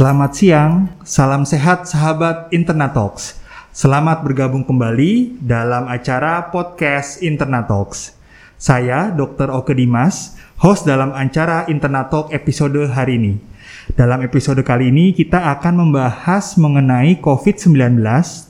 Selamat siang, salam sehat sahabat Internet Talks. Selamat bergabung kembali dalam acara podcast Internet Talks. Saya Dr. Oke Dimas, host dalam acara Internet Talk episode hari ini. Dalam episode kali ini kita akan membahas mengenai COVID-19,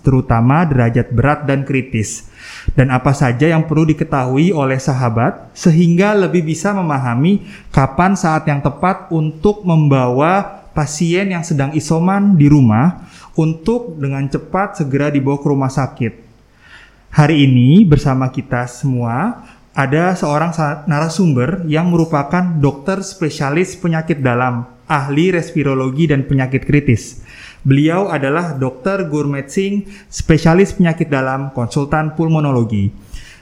terutama derajat berat dan kritis. Dan apa saja yang perlu diketahui oleh sahabat sehingga lebih bisa memahami kapan saat yang tepat untuk membawa pasien yang sedang isoman di rumah untuk dengan cepat segera dibawa ke rumah sakit. Hari ini bersama kita semua ada seorang narasumber yang merupakan dokter spesialis penyakit dalam, ahli respirologi dan penyakit kritis. Beliau adalah Dr. Gurmet Singh, spesialis penyakit dalam, konsultan pulmonologi.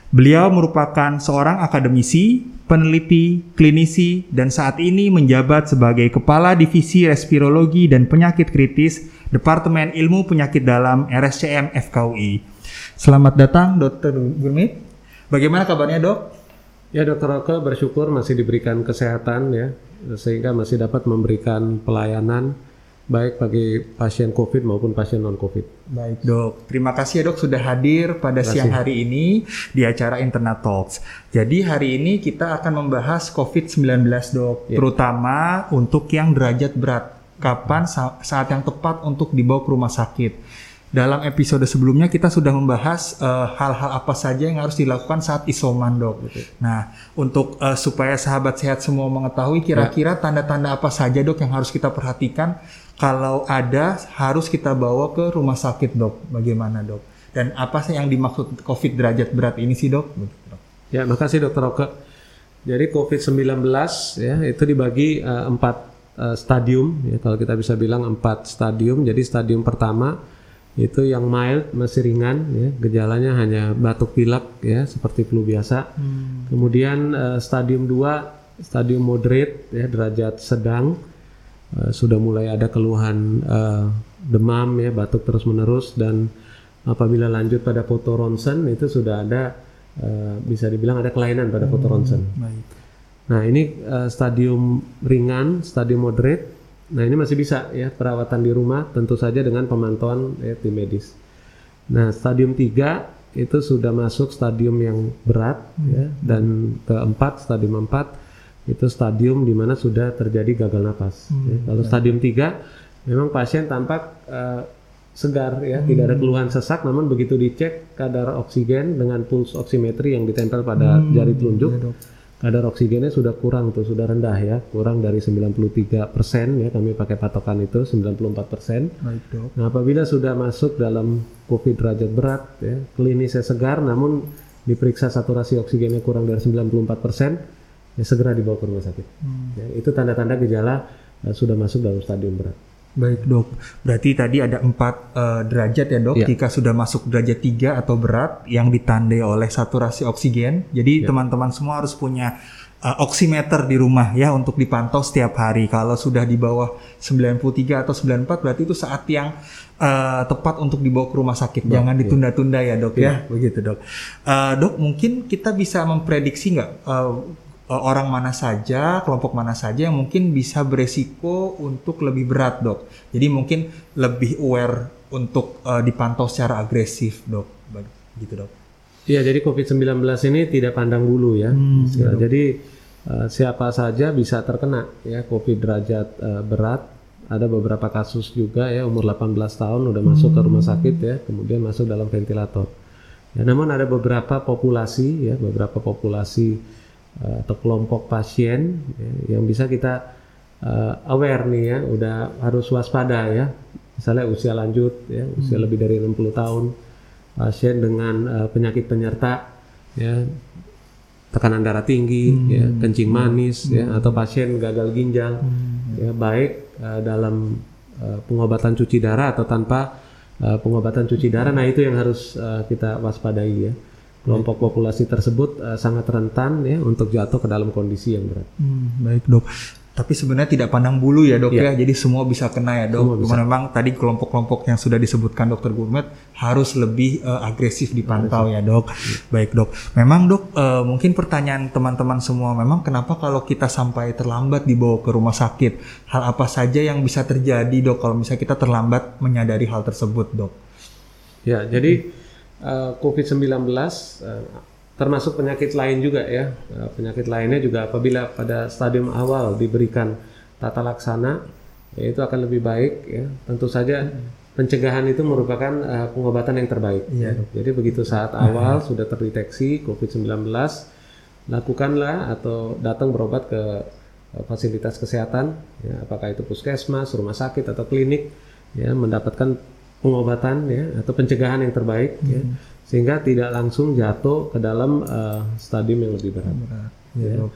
Beliau merupakan seorang akademisi, peneliti, klinisi, dan saat ini menjabat sebagai Kepala Divisi Respirologi dan Penyakit Kritis Departemen Ilmu Penyakit Dalam RSCM FKUI. Selamat datang Dr. Gurmit. Bagaimana kabarnya dok? Ya Dokter Oke bersyukur masih diberikan kesehatan ya sehingga masih dapat memberikan pelayanan baik bagi pasien COVID maupun pasien non-COVID. Baik dok, terima kasih ya dok sudah hadir pada siang hari ini di acara Internet Talks. Jadi hari ini kita akan membahas COVID-19 dok, ya. terutama untuk yang derajat berat. Kapan saat yang tepat untuk dibawa ke rumah sakit? Dalam episode sebelumnya kita sudah membahas eh, hal-hal uh, apa saja yang harus dilakukan saat isoman dok. Betul. Nah untuk uh, supaya sahabat sehat semua mengetahui kira-kira ya. tanda-tanda apa saja dok yang harus kita perhatikan kalau ada harus kita bawa ke rumah sakit dok. Bagaimana dok? Dan apa sih yang dimaksud COVID derajat berat ini sih dok? Ya makasih dokter Oke. Jadi COVID-19 ya itu dibagi uh, empat uh, stadium ya kalau kita bisa bilang empat stadium. Jadi stadium pertama itu yang mild masih ringan ya. Gejalanya hanya batuk pilek ya seperti flu biasa. Hmm. kemudian uh, stadium 2 stadium moderate ya derajat sedang. Uh, sudah mulai ada keluhan uh, demam ya batuk terus menerus dan apabila lanjut pada foto ronsen itu sudah ada uh, bisa dibilang ada kelainan pada foto ronsen. hmm, nah ini uh, stadium ringan stadium moderate Nah ini masih bisa ya perawatan di rumah tentu saja dengan pemantauan ya, tim medis. Nah stadium 3 itu sudah masuk stadium yang berat hmm. ya dan keempat stadium 4 itu stadium di mana sudah terjadi gagal nafas. Hmm. Ya. Kalau ya. stadium 3 memang pasien tampak uh, segar ya, hmm. tidak ada keluhan sesak namun begitu dicek kadar oksigen dengan puls oximetri yang ditempel pada hmm. jari telunjuk ya, kadar oksigennya sudah kurang tuh, sudah rendah ya, kurang dari 93 persen ya, kami pakai patokan itu 94 persen. Nah apabila sudah masuk dalam COVID derajat berat ya, klinisnya segar, namun diperiksa saturasi oksigennya kurang dari 94 persen, ya segera dibawa ke rumah sakit. Hmm. Ya, itu tanda-tanda gejala uh, sudah masuk dalam stadium berat. Baik dok, berarti tadi ada empat uh, derajat ya dok. Ya. Jika sudah masuk derajat tiga atau berat yang ditandai oleh saturasi oksigen, jadi ya. teman-teman ya. semua harus punya uh, oximeter di rumah ya untuk dipantau setiap hari. Kalau sudah di bawah 93 atau 94 berarti itu saat yang uh, tepat untuk dibawa ke rumah sakit. Dok, Jangan ya. ditunda-tunda ya dok ya. ya. Begitu dok. Uh, dok mungkin kita bisa memprediksi nggak uh, Eh, orang mana saja, kelompok mana saja yang mungkin bisa beresiko untuk lebih berat, dok. Jadi mungkin lebih aware untuk uh, dipantau secara agresif, dok. Gitu, dok. Iya, jadi COVID-19 ini tidak pandang bulu ya. Hmm, ya jadi uh, siapa saja bisa terkena ya COVID derajat uh, berat. Ada beberapa kasus juga ya umur 18 tahun udah masuk ke rumah sakit ya, kemudian masuk dalam ventilator. Ya, namun ada beberapa populasi ya, beberapa populasi uh, atau kelompok pasien ya, yang bisa kita uh, aware nih ya, udah harus waspada ya. Misalnya usia lanjut ya, usia hmm. lebih dari 60 tahun, pasien dengan uh, penyakit penyerta ya, tekanan darah tinggi, hmm. ya, kencing manis hmm. ya, atau pasien gagal ginjal, hmm. ya baik uh, dalam uh, pengobatan cuci darah atau tanpa uh, pengobatan cuci darah. Nah itu yang harus uh, kita waspadai ya kelompok populasi tersebut uh, sangat rentan ya untuk jatuh ke dalam kondisi yang berat. Hmm, baik dok. Tapi sebenarnya tidak pandang bulu ya dok Iya. ya, jadi semua bisa kena ya dok. Cuman memang tadi kelompok-kelompok yang sudah disebutkan dokter Gurmet harus lebih eh, agresif dipantau ya dok. Baik dok. Memang dok eh, mungkin pertanyaan teman-teman semua, memang kenapa kalau kita sampai terlambat dibawa ke rumah sakit, hal apa saja yang bisa terjadi dok kalau misalnya kita terlambat menyadari hal tersebut dok? Ya, jadi eh, COVID-19 eh, termasuk penyakit lain juga ya. Eh, penyakit lainnya juga apabila pada stadium awal diberikan tata laksana, ya itu akan lebih baik ya. Tentu saja pencegahan itu merupakan eh, pengobatan yang terbaik. Iya. Jadi begitu saat awal sudah terdeteksi COVID-19, lakukanlah atau datang berobat ke fasilitas kesehatan, ya, apakah itu puskesmas, rumah sakit atau klinik, ya mendapatkan pengobatan ya atau pencegahan yang terbaik, ya, sehingga tidak langsung jatuh ke dalam eh, stadium yang lebih berat. Ya, dok.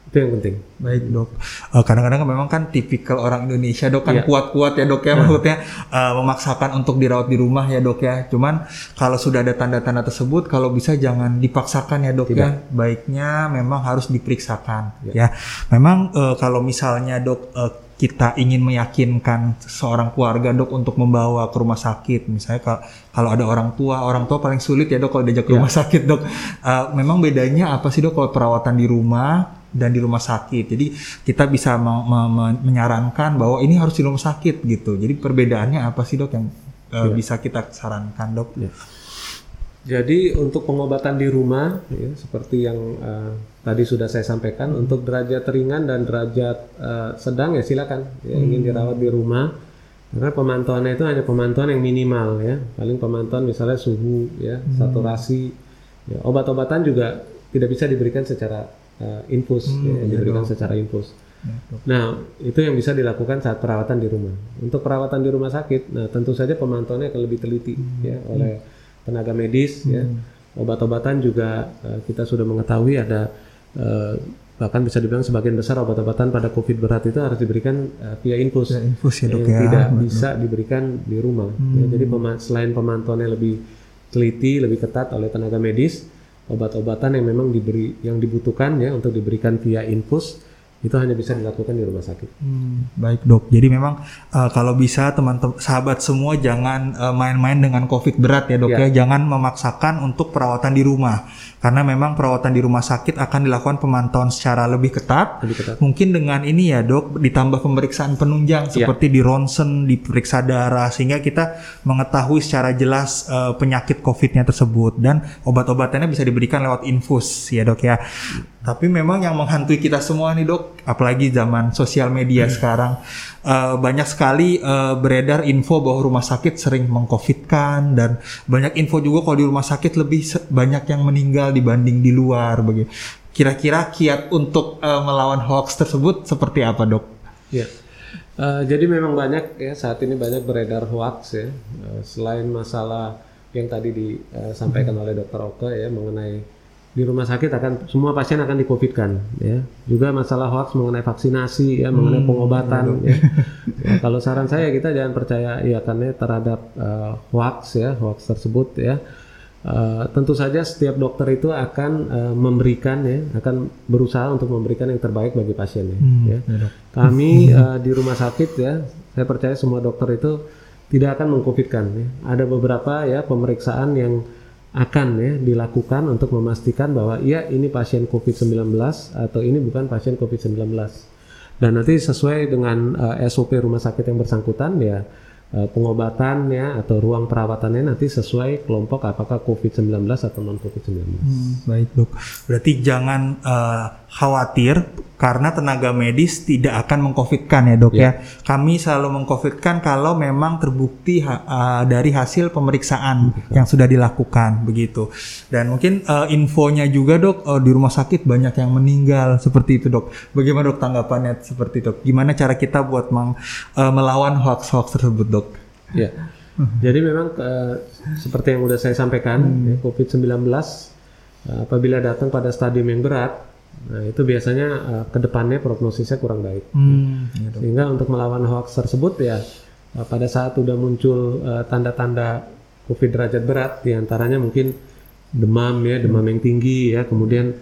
Itu yang penting. Baik dok. Eh, Kadang-kadang memang kan tipikal orang Indonesia dok kan Iya. kuat-kuat ya dok ya maksudnya eh, memaksakan untuk dirawat di rumah ya dok ya. Cuman kalau sudah ada tanda-tanda tersebut kalau bisa jangan dipaksakan ya dok ya. Baiknya memang harus diperiksakan ya. Memang eh, kalau misalnya dok eh, kita ingin meyakinkan seorang keluarga dok untuk membawa ke rumah sakit. Misalnya ka- kalau ada orang tua orang tua paling sulit ya dok kalau diajak ke rumah sakit dok. Eh, memang bedanya apa sih dok kalau perawatan di rumah dan di rumah sakit? Jadi kita bisa me- me- me- menyarankan bahwa ini harus di rumah sakit gitu. Jadi perbedaannya apa sih dok yang eh, bisa kita sarankan dok? Ya. Jadi untuk pengobatan di rumah, ya, seperti yang eh, tadi sudah saya sampaikan, untuk derajat ringan dan derajat eh, sedang ya silakan ya, ingin dirawat di rumah. Karena pemantauannya itu hanya pemantauan yang minimal ya, paling pemantauan misalnya suhu, ya, saturasi, ya, obat-obatan juga tidak bisa diberikan secara eh, infus, ya, diberikan secara infus. Nah, itu yang bisa dilakukan saat perawatan di rumah. Untuk perawatan di rumah sakit, nah tentu saja pemantauannya akan lebih teliti ya oleh tenaga medis ya. Obat-obatan juga eh, kita sudah mengetahui ada eh, bahkan bisa dibilang sebagian besar obat-obatan pada COVID berat itu harus diberikan eh, via infus. Via infus ya, dok, yang ya. tidak bisa diberikan di rumah. Ya, jadi pema- selain pemantauannya lebih teliti, lebih ketat oleh tenaga medis, obat-obatan yang memang diberi yang dibutuhkan ya untuk diberikan via infus itu hanya bisa dilakukan di rumah sakit. Hmm, baik dok. Jadi memang uh, kalau bisa teman-teman sahabat semua jangan uh, main-main dengan COVID berat ya dok Ya. ya. Jangan memaksakan untuk perawatan di rumah karena memang perawatan di rumah sakit akan dilakukan pemantauan secara lebih ketat. Lebih ketat. Mungkin dengan ini ya dok ditambah pemeriksaan penunjang Ya. seperti di ronsen, diperiksa darah sehingga kita mengetahui secara jelas uh, penyakit COVID-nya tersebut dan obat-obatannya bisa diberikan lewat infus ya dok ya. Tapi memang yang menghantui kita semua nih dok, apalagi zaman sosial media sekarang eh, banyak sekali eh, beredar info bahwa rumah sakit sering mengcovidkan dan banyak info juga kalau di rumah sakit lebih banyak yang meninggal dibanding di luar. Begitu. Kira-kira kiat untuk eh, melawan hoax tersebut seperti apa dok? Ya. Eh, jadi memang banyak ya saat ini banyak beredar hoax ya. Eh, selain masalah yang tadi disampaikan oleh Dokter Oke ya mengenai di rumah sakit akan semua pasien akan di-covidkan ya. Juga masalah hoax mengenai vaksinasi ya, mengenai pengobatan ya. Ya, Kalau saran saya kita jangan percaya ya karena terhadap eh, hoax ya, hoax tersebut ya. Eh, tentu saja setiap dokter itu akan eh, memberikan ya, akan berusaha untuk memberikan yang terbaik bagi pasiennya ya. Kami eh, di rumah sakit ya, saya percaya semua dokter itu tidak akan mengcovidkan. Ya. Ada beberapa ya pemeriksaan yang akan ya dilakukan untuk memastikan bahwa ya ini pasien COVID-19 atau ini bukan pasien COVID-19. Dan nanti sesuai dengan eh, SOP rumah sakit yang bersangkutan ya eh, pengobatannya atau ruang perawatannya nanti sesuai kelompok apakah COVID-19 atau non COVID-19. Hmm, baik dok. Berarti jangan eh, khawatir karena tenaga medis tidak akan mengcovidkan ya dok ya. Kami selalu mengcovidkan kalau memang terbukti ha- eh, dari hasil pemeriksaan yang sudah dilakukan begitu. Dan mungkin eh, infonya juga dok eh, di rumah sakit banyak yang meninggal seperti itu dok. Bagaimana dok tanggapannya seperti itu? Gimana cara kita buat meng- eh, melawan hoax-hoax tersebut dok? Ya. Jadi memang eh, seperti yang sudah saya sampaikan, ya, COVID-19 eh, apabila datang pada stadium yang berat, nah itu biasanya eh, ke depannya prognosisnya kurang baik. Hmm, ya, dok. Sehingga untuk melawan hoax tersebut ya eh, pada saat sudah muncul eh, tanda-tanda COVID derajat berat, di antaranya mungkin demam ya, demam yang tinggi ya, kemudian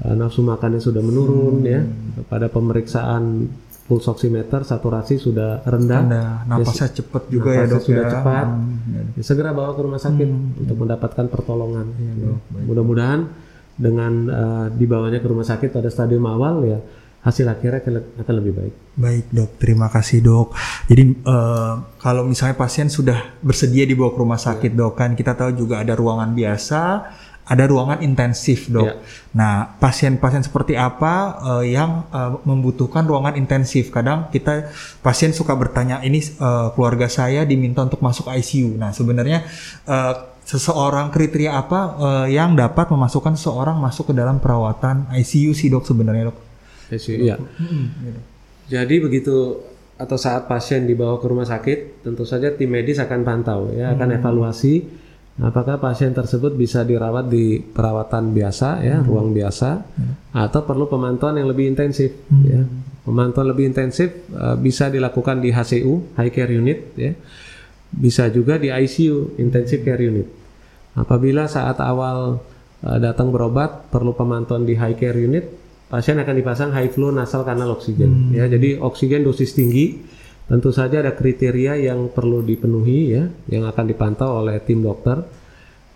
eh, nafsu makannya sudah menurun ya, pada pemeriksaan pulse oximeter saturasi sudah rendah, Rendah, napasnya cepet juga ya napasnya dok sudah ya. cepat, Hmm, ya. ya segera bawa ke rumah sakit untuk mendapatkan pertolongan. Ya. Mudah-mudahan dengan eh, dibawanya ke rumah sakit pada stadium awal ya hasil akhirnya akan le- akan lebih baik. Baik dok, terima kasih dok. Jadi eh, kalau misalnya pasien sudah bersedia dibawa ke rumah sakit dok kan kita tahu juga ada ruangan biasa, ada ruangan intensif dok. Ya. Nah pasien-pasien seperti apa eh, yang eh, membutuhkan ruangan intensif? Kadang kita pasien suka bertanya ini eh, keluarga saya diminta untuk masuk ICU. Nah sebenarnya eh, seseorang kriteria apa eh, yang dapat memasukkan seseorang masuk ke dalam perawatan ICU sih dok sebenarnya dok? Iya. Jadi begitu atau saat pasien dibawa ke rumah sakit, tentu saja tim medis akan pantau ya, akan evaluasi apakah pasien tersebut bisa dirawat di perawatan biasa ya, ruang biasa atau perlu pemantauan yang lebih intensif ya. Pemantauan lebih intensif eh, bisa dilakukan di HCU, High Care Unit ya. Bisa juga di ICU, Intensive Care Unit. Apabila saat awal eh, datang berobat perlu pemantauan di High Care Unit, pasien akan dipasang high flow nasal kanal oksigen. Ya jadi oksigen dosis tinggi tentu saja ada kriteria yang perlu dipenuhi ya yang akan dipantau oleh tim dokter.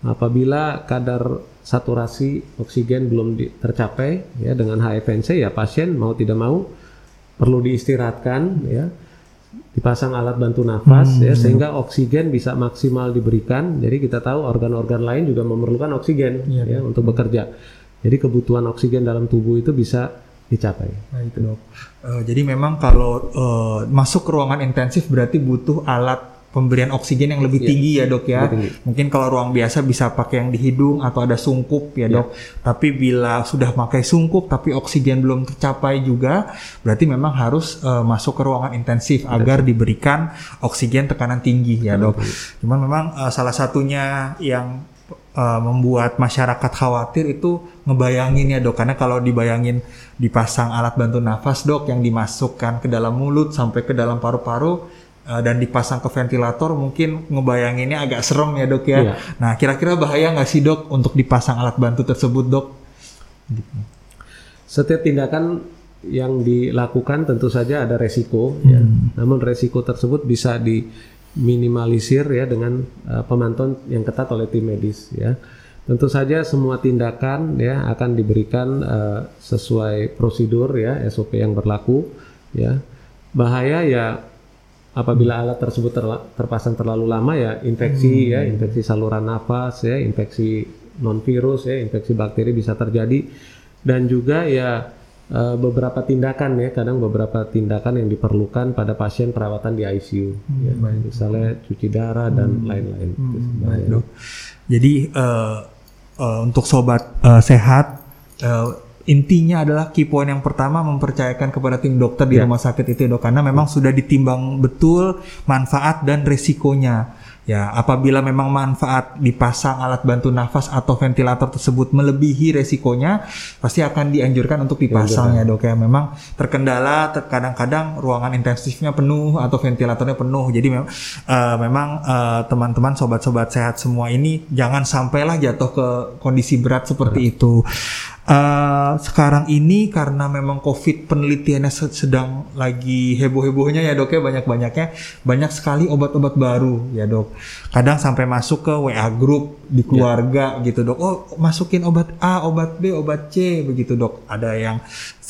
Apabila kadar saturasi oksigen belum di- tercapai ya dengan HFNC ya pasien mau tidak mau perlu diistirahatkan ya dipasang alat bantu nafas ya sehingga oksigen bisa maksimal diberikan jadi kita tahu organ-organ lain juga memerlukan oksigen ya untuk bekerja jadi kebutuhan oksigen dalam tubuh itu bisa dicapai. Nah itu dok. Eh, jadi memang kalau eh, masuk ke ruangan intensif berarti butuh alat pemberian oksigen yang lebih tinggi ya dok ya. lebih tinggi. Mungkin kalau ruang biasa bisa pakai yang di hidung atau ada sungkup ya dok. Tapi bila sudah pakai sungkup tapi oksigen belum tercapai juga, berarti memang harus eh, masuk ke ruangan intensif agar diberikan oksigen tekanan tinggi ya dok. Cuman memang eh, salah satunya yang uh, membuat masyarakat khawatir itu ngebayangin ya dok karena kalau dibayangin dipasang alat bantu nafas dok yang dimasukkan ke dalam mulut sampai ke dalam paru-paru uh, dan dipasang ke ventilator mungkin ngebayanginnya agak serem ya dok ya. Iya. Nah kira-kira bahaya nggak sih dok untuk dipasang alat bantu tersebut dok? Setiap tindakan yang dilakukan tentu saja ada resiko, ya. namun resiko tersebut bisa diminimalisir ya dengan uh, pemantauan yang ketat oleh tim medis. Ya, tentu saja semua tindakan ya akan diberikan uh, sesuai prosedur ya SOP yang berlaku. Ya, bahaya ya apabila alat tersebut terla- terpasang terlalu lama ya infeksi ya infeksi saluran nafas ya infeksi non virus ya infeksi bakteri bisa terjadi. Dan juga ya eh, beberapa tindakan ya kadang beberapa tindakan yang diperlukan pada pasien perawatan di ICU ya, misalnya cuci darah dan lain-lain. Itu bahaya. Dok. Jadi eh, eh, untuk sobat eh, sehat eh, intinya adalah key point yang pertama mempercayakan kepada tim dokter di rumah sakit itu ya, dok karena memang sudah ditimbang betul manfaat dan resikonya. Ya, apabila memang manfaat dipasang alat bantu nafas atau ventilator tersebut melebihi resikonya, pasti akan dianjurkan untuk dipasang ya dok ya. Memang terkendala, ter- kadang-kadang ruangan intensifnya penuh atau ventilatornya penuh. Jadi mem- eh, memang eh, teman-teman sobat-sobat sehat semua ini jangan sampailah jatuh ke kondisi berat seperti itu. Eh, sekarang ini karena memang COVID penelitiannya se- sedang lagi heboh-hebohnya ya dok ya banyak-banyaknya banyak sekali obat-obat baru ya dok. Kadang sampai masuk ke WA group di keluarga gitu dok. Oh masukin obat A, obat B, obat C begitu dok. Ada yang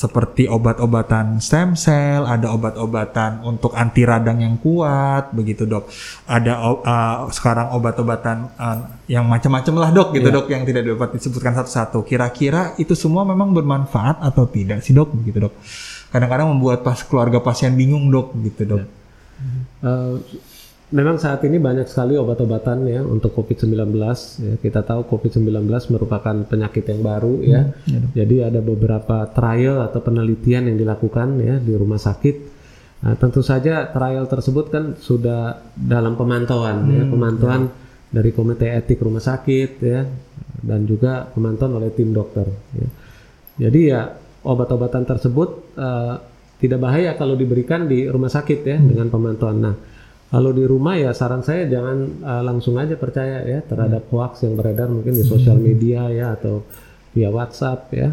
seperti obat-obatan stem cell, ada obat-obatan untuk anti radang yang kuat begitu dok. Ada uh, sekarang obat-obatan uh, yang macam-macam lah dok gitu dok yang tidak dapat disebutkan satu-satu. Kira-kira itu semua memang bermanfaat atau tidak sih dok begitu dok? Kadang-kadang membuat pas keluarga pasien bingung dok gitu dok. Eh, memang saat ini banyak sekali obat-obatan ya untuk COVID-19. Ya, kita tahu COVID-19 merupakan penyakit yang baru ya. Jadi ada beberapa trial atau penelitian yang dilakukan ya di rumah sakit. Nah, tentu saja trial tersebut kan sudah dalam pemantauan ya, pemantauan dari komite etik rumah sakit ya dan juga pemantauan oleh tim dokter ya. Jadi ya obat-obatan tersebut eh, tidak bahaya kalau diberikan di rumah sakit ya dengan pemantauan. Nah, kalau di rumah ya saran saya jangan eh, langsung aja percaya ya terhadap hoax yang beredar mungkin di sosial media ya atau via WhatsApp ya.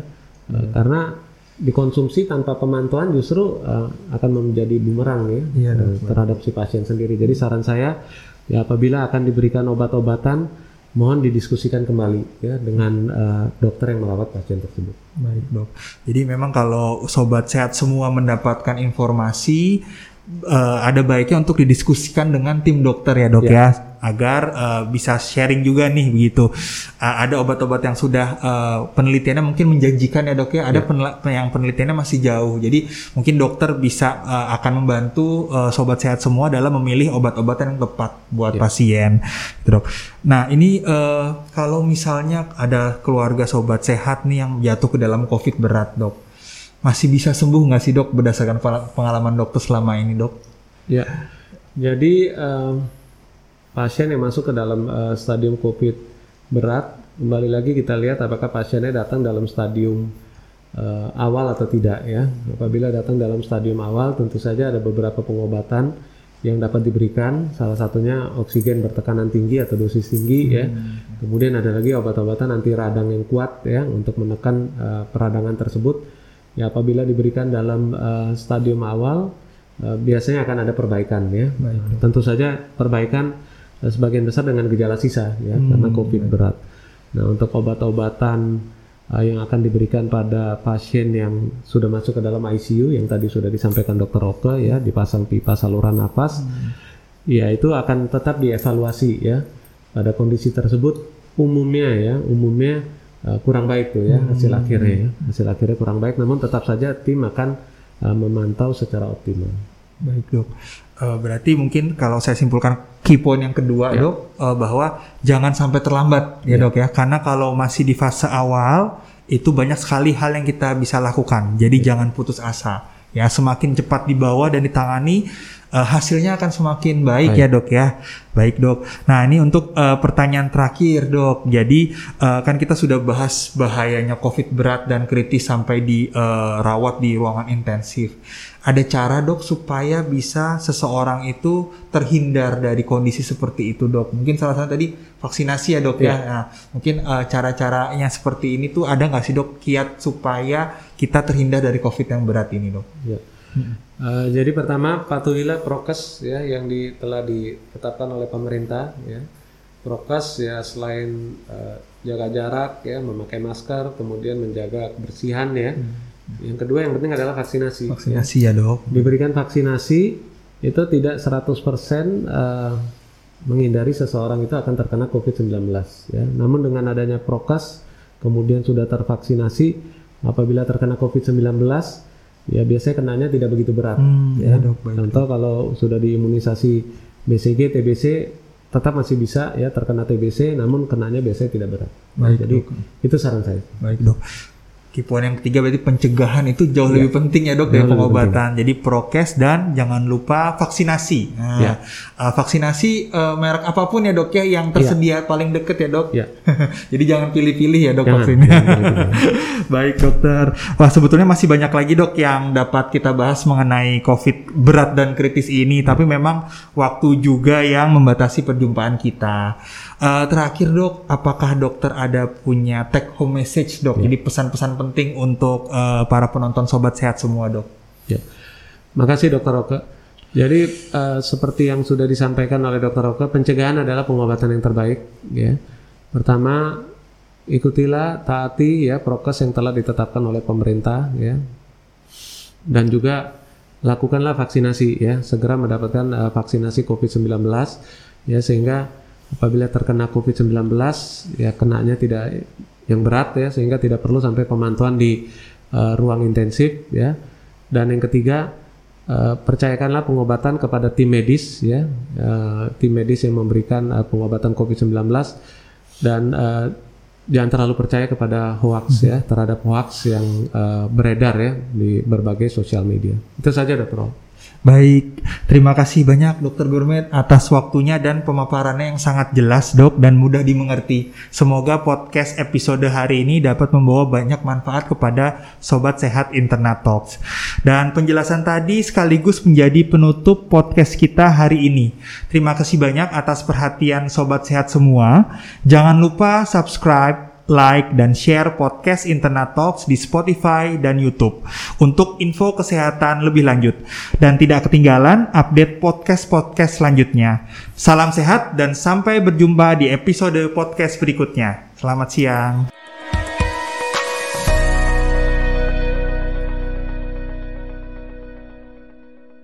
Eh, karena dikonsumsi tanpa pemantauan justru uh, akan menjadi bumerang ya dok. uh, terhadap si pasien sendiri. Jadi saran saya ya apabila akan diberikan obat-obatan mohon didiskusikan kembali ya dengan uh, dokter yang merawat pasien tersebut. Baik dok. Jadi memang kalau sobat sehat semua mendapatkan informasi eh, ada baiknya untuk didiskusikan dengan tim dokter ya dok Ya. ya, agar eh, bisa sharing juga nih begitu. Eh, ada obat-obat yang sudah eh, penelitiannya mungkin menjanjikan ya dok ya. Ada penela- yang penelitiannya masih jauh. Jadi mungkin dokter bisa eh, akan membantu eh, sobat sehat semua dalam memilih obat-obatan yang tepat buat Ya. pasien, gitu, dok. Nah ini eh, kalau misalnya ada keluarga sobat sehat nih yang jatuh ke dalam COVID berat dok, masih bisa sembuh nggak sih dok berdasarkan pengala- pengalaman dokter selama ini dok? Ya, jadi em, pasien yang masuk ke dalam eh, stadium COVID berat, kembali lagi kita lihat apakah pasiennya datang dalam stadium eh, awal atau tidak ya. Apabila datang dalam stadium awal, tentu saja ada beberapa pengobatan yang dapat diberikan. Salah satunya oksigen bertekanan tinggi atau dosis tinggi ya. Kemudian ada lagi obat-obatan anti radang yang kuat ya untuk menekan eh, peradangan tersebut. Ya apabila diberikan dalam eh, stadium awal eh, biasanya akan ada perbaikan ya. Tentu saja perbaikan eh, sebagian besar dengan gejala sisa ya karena COVID berat. Nah untuk obat-obatan eh, yang akan diberikan pada pasien yang sudah masuk ke dalam ICU yang tadi sudah disampaikan Dokter Oke ya dipasang pipa saluran nafas, ya itu akan tetap dievaluasi ya pada kondisi tersebut umumnya ya umumnya eh, kurang baik tuh ya hasil akhirnya ya hasil akhirnya kurang baik namun tetap saja tim akan eh, memantau secara optimal. Baik dok. Eh, berarti mungkin kalau saya simpulkan key point yang kedua Ya. dok eh, bahwa jangan sampai terlambat ya dok ya karena kalau masih di fase awal itu banyak sekali hal yang kita bisa lakukan. Jadi jangan putus asa. Ya semakin cepat dibawa dan ditangani eh, hasilnya akan semakin baik, Baik. ya dok ya. Baik dok. Nah ini untuk eh, pertanyaan terakhir dok. Jadi eh, kan kita sudah bahas bahayanya COVID berat dan kritis sampai dirawat di ruangan intensif. Ada cara dok supaya bisa seseorang itu terhindar dari kondisi seperti itu dok. Mungkin salah satu tadi vaksinasi ya dok ya. Iya. Nah, mungkin eh, cara-caranya seperti ini tuh ada nggak sih dok kiat supaya kita terhindar dari COVID yang berat ini dok? Ya. Eh, jadi pertama patuhilah prokes ya yang di, telah ditetapkan oleh pemerintah ya. Prokes ya selain eh, jaga jarak ya, memakai masker, kemudian menjaga kebersihan ya. Yang kedua yang penting adalah vaksinasi. Vaksinasi ya dok. Diberikan vaksinasi itu tidak 100% eh, menghindari seseorang itu akan terkena COVID-19 ya. Namun dengan adanya prokes kemudian sudah tervaksinasi apabila terkena COVID-19 ya biasanya kenanya tidak begitu berat Hmm, ya. ya, dok, baik. Contoh kalau sudah diimunisasi BCG, TBC tetap masih bisa ya terkena TBC namun kenanya biasanya tidak berat. Baik, Jadi itu saran saya. Baik dok. Point yang ketiga berarti pencegahan itu jauh lebih penting ya dok dari Jauh lebih pengobatan. Jadi prokes dan jangan lupa vaksinasi. Nah, Ya. uh, vaksinasi uh, merek apa pun ya dok ya yang tersedia paling deket ya dok. Ya. Jadi jangan pilih-pilih ya dok Jangan, vaksinnya. jangan pilih-pilih. Baik dokter. Wah sebetulnya masih banyak lagi dok yang dapat kita bahas mengenai COVID berat dan kritis ini. Tapi memang waktu juga yang membatasi perjumpaan kita. Eh, terakhir dok, apakah dokter ada punya take home message dok? Jadi pesan-pesan penting untuk eh, para penonton sobat sehat semua dok. Ya. Makasih Dokter Oke. Jadi eh, seperti yang sudah disampaikan oleh Dokter Oke, pencegahan adalah pengobatan yang terbaik. Ya. Pertama, ikutilah taati ya prokes yang telah ditetapkan oleh pemerintah. Ya. Dan juga lakukanlah vaksinasi ya, segera mendapatkan eh, vaksinasi COVID-19 ya sehingga apabila terkena COVID-19 ya kenanya tidak yang berat ya sehingga tidak perlu sampai pemantauan di eh, ruang intensif ya. Dan yang ketiga eh, percayakanlah pengobatan kepada tim medis ya, eh, tim medis yang memberikan eh, pengobatan COVID-19 dan eh, jangan terlalu percaya kepada hoax ya terhadap hoax yang eh, beredar ya di berbagai sosial media. Itu saja Dokter. Baik, terima kasih banyak Dokter Gourmet atas waktunya dan pemaparannya yang sangat jelas dok dan mudah dimengerti. Semoga podcast episode hari ini dapat membawa banyak manfaat kepada Sobat Sehat Internet Talks. Dan penjelasan tadi sekaligus menjadi penutup podcast kita hari ini. Terima kasih banyak atas perhatian Sobat Sehat semua. Jangan lupa subscribe, like, dan share podcast Internet Talks di Spotify dan YouTube untuk info kesehatan lebih lanjut. Dan tidak ketinggalan update podcast-podcast selanjutnya. Salam sehat dan sampai berjumpa di episode podcast berikutnya. Selamat siang.